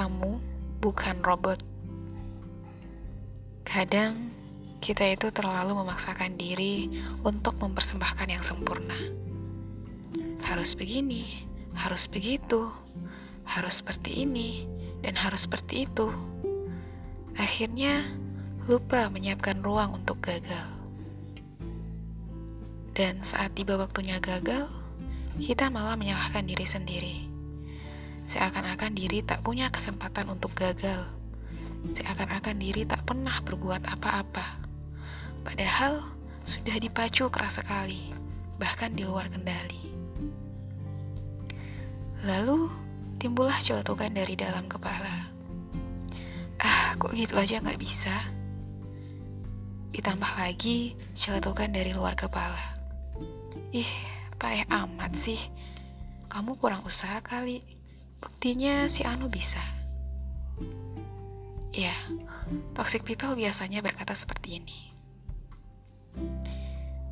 Kamu bukan robot. Kadang kita itu terlalu memaksakan diri untuk mempersembahkan yang sempurna. Harus begini, harus begitu, harus seperti ini, dan harus seperti itu. Akhirnya lupa menyiapkan ruang untuk gagal. Dan saat tiba waktunya gagal, kita malah menyalahkan diri sendiri Seakan-akan diri tak punya kesempatan untuk gagal. Seakan-akan diri tak pernah berbuat apa-apa. Padahal sudah dipacu keras sekali, bahkan di luar kendali. Lalu timbullah celetukan dari dalam kepala. Ah, kok gitu aja nggak bisa? Ditambah lagi celetukan dari luar kepala. Ih, payah amat sih. Kamu kurang usaha kali. Buktinya si Anu bisa. Ya, toxic people biasanya berkata seperti ini.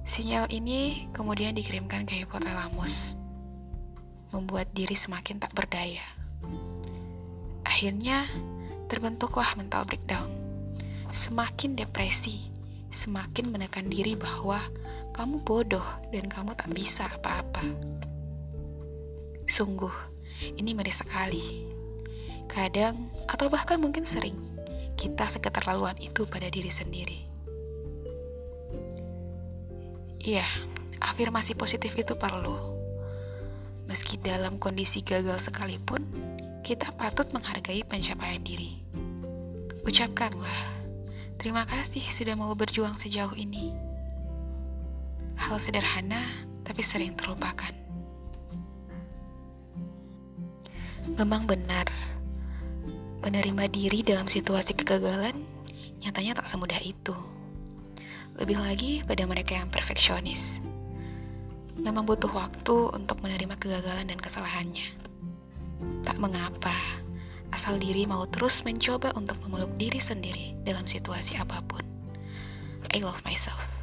Sinyal ini kemudian dikirimkan ke hipotalamus, membuat diri semakin tak berdaya. Akhirnya, terbentuklah mental breakdown. Semakin depresi, semakin menekan diri bahwa kamu bodoh dan kamu tak bisa apa-apa. Sungguh, ini miris sekali. Kadang, atau bahkan mungkin sering, kita seketerlaluan itu pada diri sendiri. Iya, afirmasi positif itu perlu. Meski dalam kondisi gagal sekalipun, kita patut menghargai pencapaian diri. Ucapkanlah, terima kasih sudah mau berjuang sejauh ini. Hal sederhana, tapi sering terlupakan. Memang benar, menerima diri dalam situasi kegagalan nyatanya tak semudah itu. Lebih lagi pada mereka yang perfeksionis. Memang butuh waktu untuk menerima kegagalan dan kesalahannya. Tak mengapa, asal diri mau terus mencoba untuk memeluk diri sendiri dalam situasi apa pun. I love myself.